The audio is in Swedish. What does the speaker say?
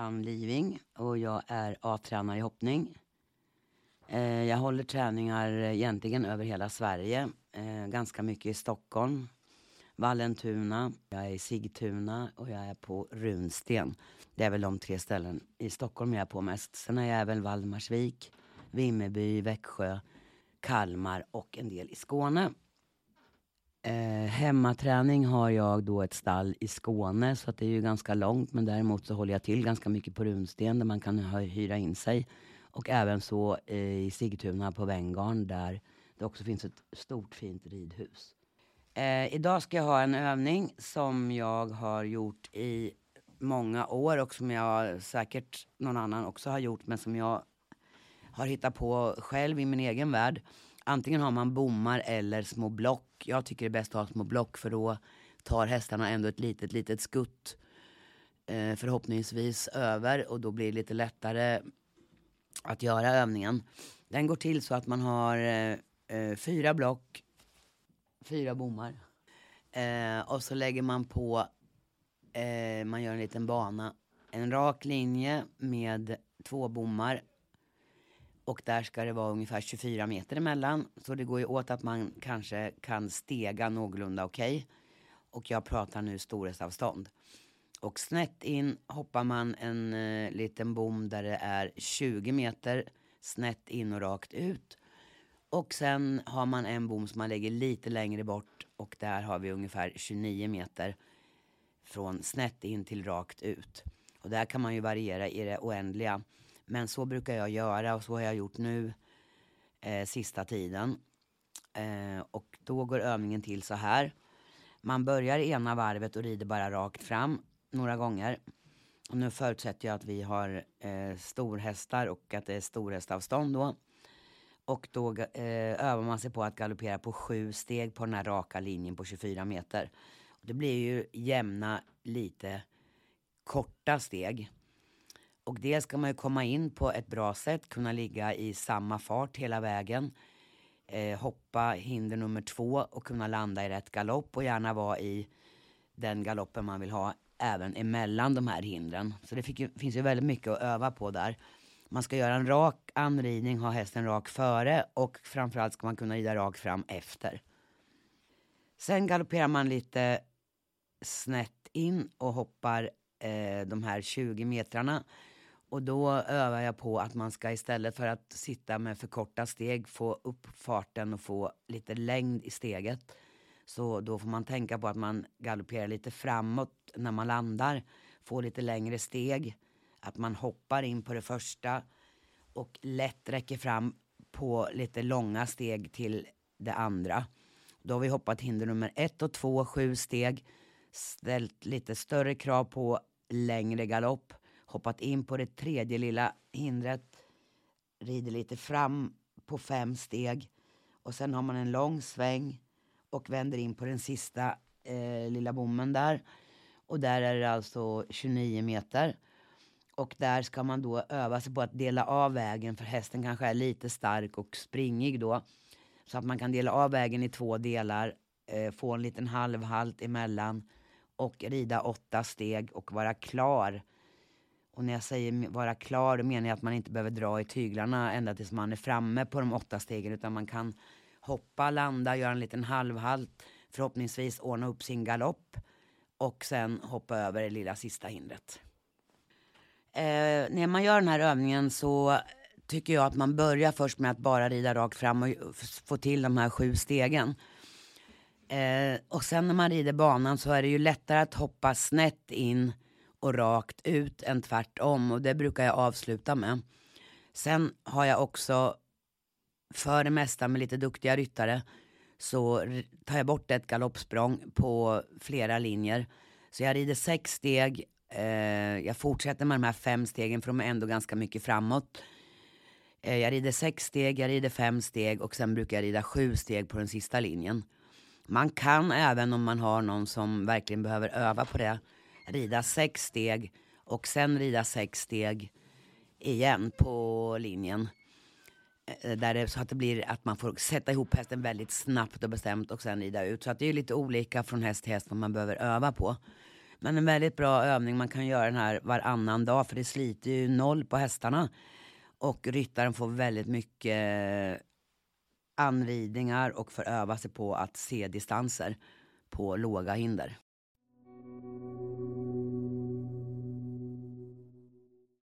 heter Ann Living och jag är A-tränare i hoppning. Eh, jag håller träningar eh, egentligen över hela Sverige. Eh, ganska mycket i Stockholm, Vallentuna, jag är i Sigtuna och jag är på Runsten. Det är väl de tre ställen i Stockholm jag är på mest. Sen är jag även Valdemarsvik, Vimmerby, Växjö, Kalmar och en del i Skåne. Eh, hemmaträning har jag då ett stall i Skåne så att det är ju ganska långt men däremot så håller jag till ganska mycket på Runsten där man kan hyra in sig. Och även så eh, i Sigtuna på Venngarn där det också finns ett stort fint ridhus. Eh, idag ska jag ha en övning som jag har gjort i många år och som jag säkert någon annan också har gjort men som jag har hittat på själv i min egen värld. Antingen har man bommar eller små block. Jag tycker det är bäst att ha små block för då tar hästarna ändå ett litet, litet skutt eh, förhoppningsvis över och då blir det lite lättare att göra övningen. Den går till så att man har eh, eh fyra block, fyra bommar. Eh, och så lägger man på, eh, man gör en liten bana, en rak linje med två bommar. Och där ska det vara ungefär 24 meter emellan. Så det går ju åt att man kanske kan stega någorlunda okej. Okay. Och jag pratar nu storhetsavstånd. Och snett in hoppar man en eh, liten bom där det är 20 meter snett in och rakt ut. Och sen har man en bom som man lägger lite längre bort och där har vi ungefär 29 meter från snett in till rakt ut. Och där kan man ju variera i det oändliga. Men så brukar jag göra och så har jag gjort nu eh, sista tiden. Eh, och då går övningen till så här. Man börjar ena varvet och rider bara rakt fram några gånger. Och nu förutsätter jag att vi har eh, storhästar och att det är storhästavstånd då. Och då eh, övar man sig på att galoppera på sju steg på den här raka linjen på 24 meter. Och det blir ju jämna, lite korta steg. Och det ska man ju komma in på ett bra sätt, kunna ligga i samma fart hela vägen. Eh, hoppa hinder nummer två och kunna landa i rätt galopp och gärna vara i den galoppen man vill ha även emellan de här hindren. Så det ju, finns ju väldigt mycket att öva på där. Man ska göra en rak anridning, ha hästen rak före och framförallt ska man kunna rida rakt fram efter. Sen galopperar man lite snett in och hoppar eh, de här 20 metrarna. Och då övar jag på att man ska istället för att sitta med för korta steg få upp farten och få lite längd i steget. Så då får man tänka på att man galopperar lite framåt när man landar, får lite längre steg, att man hoppar in på det första och lätt räcker fram på lite långa steg till det andra. Då har vi hoppat hinder nummer ett och två, sju steg, ställt lite större krav på längre galopp, hoppat in på det tredje lilla hindret, rider lite fram på fem steg och sen har man en lång sväng och vänder in på den sista eh, lilla bommen där. Och där är det alltså 29 meter. Och där ska man då öva sig på att dela av vägen för hästen kanske är lite stark och springig då. Så att man kan dela av vägen i två delar, eh, få en liten halvhalt emellan och rida åtta steg och vara klar. Och när jag säger vara klar då menar jag att man inte behöver dra i tyglarna ända tills man är framme på de åtta stegen utan man kan hoppa, landa, göra en liten halvhalt, förhoppningsvis ordna upp sin galopp och sen hoppa över det lilla sista hindret. Eh, när man gör den här övningen så tycker jag att man börjar först med att bara rida rakt fram och få till de här sju stegen. Eh, och sen när man rider banan så är det ju lättare att hoppa snett in och rakt ut än tvärtom och det brukar jag avsluta med. Sen har jag också för det mesta med lite duktiga ryttare så tar jag bort ett galoppsprång på flera linjer. Så jag rider sex steg, eh, jag fortsätter med de här fem stegen för de är ändå ganska mycket framåt. Eh, jag rider sex steg, jag rider fem steg och sen brukar jag rida sju steg på den sista linjen. Man kan även om man har någon som verkligen behöver öva på det, rida sex steg och sen rida sex steg igen på linjen. Eh, där det, så att det blir att man får sätta ihop hästen väldigt snabbt och bestämt och sen rida ut. Så att det är lite olika från häst till häst vad man behöver öva på. Men en väldigt bra övning, man kan göra den här varannan dag för det sliter ju noll på hästarna. Och ryttaren får väldigt mycket anridningar och får öva sig på att se distanser på låga hinder.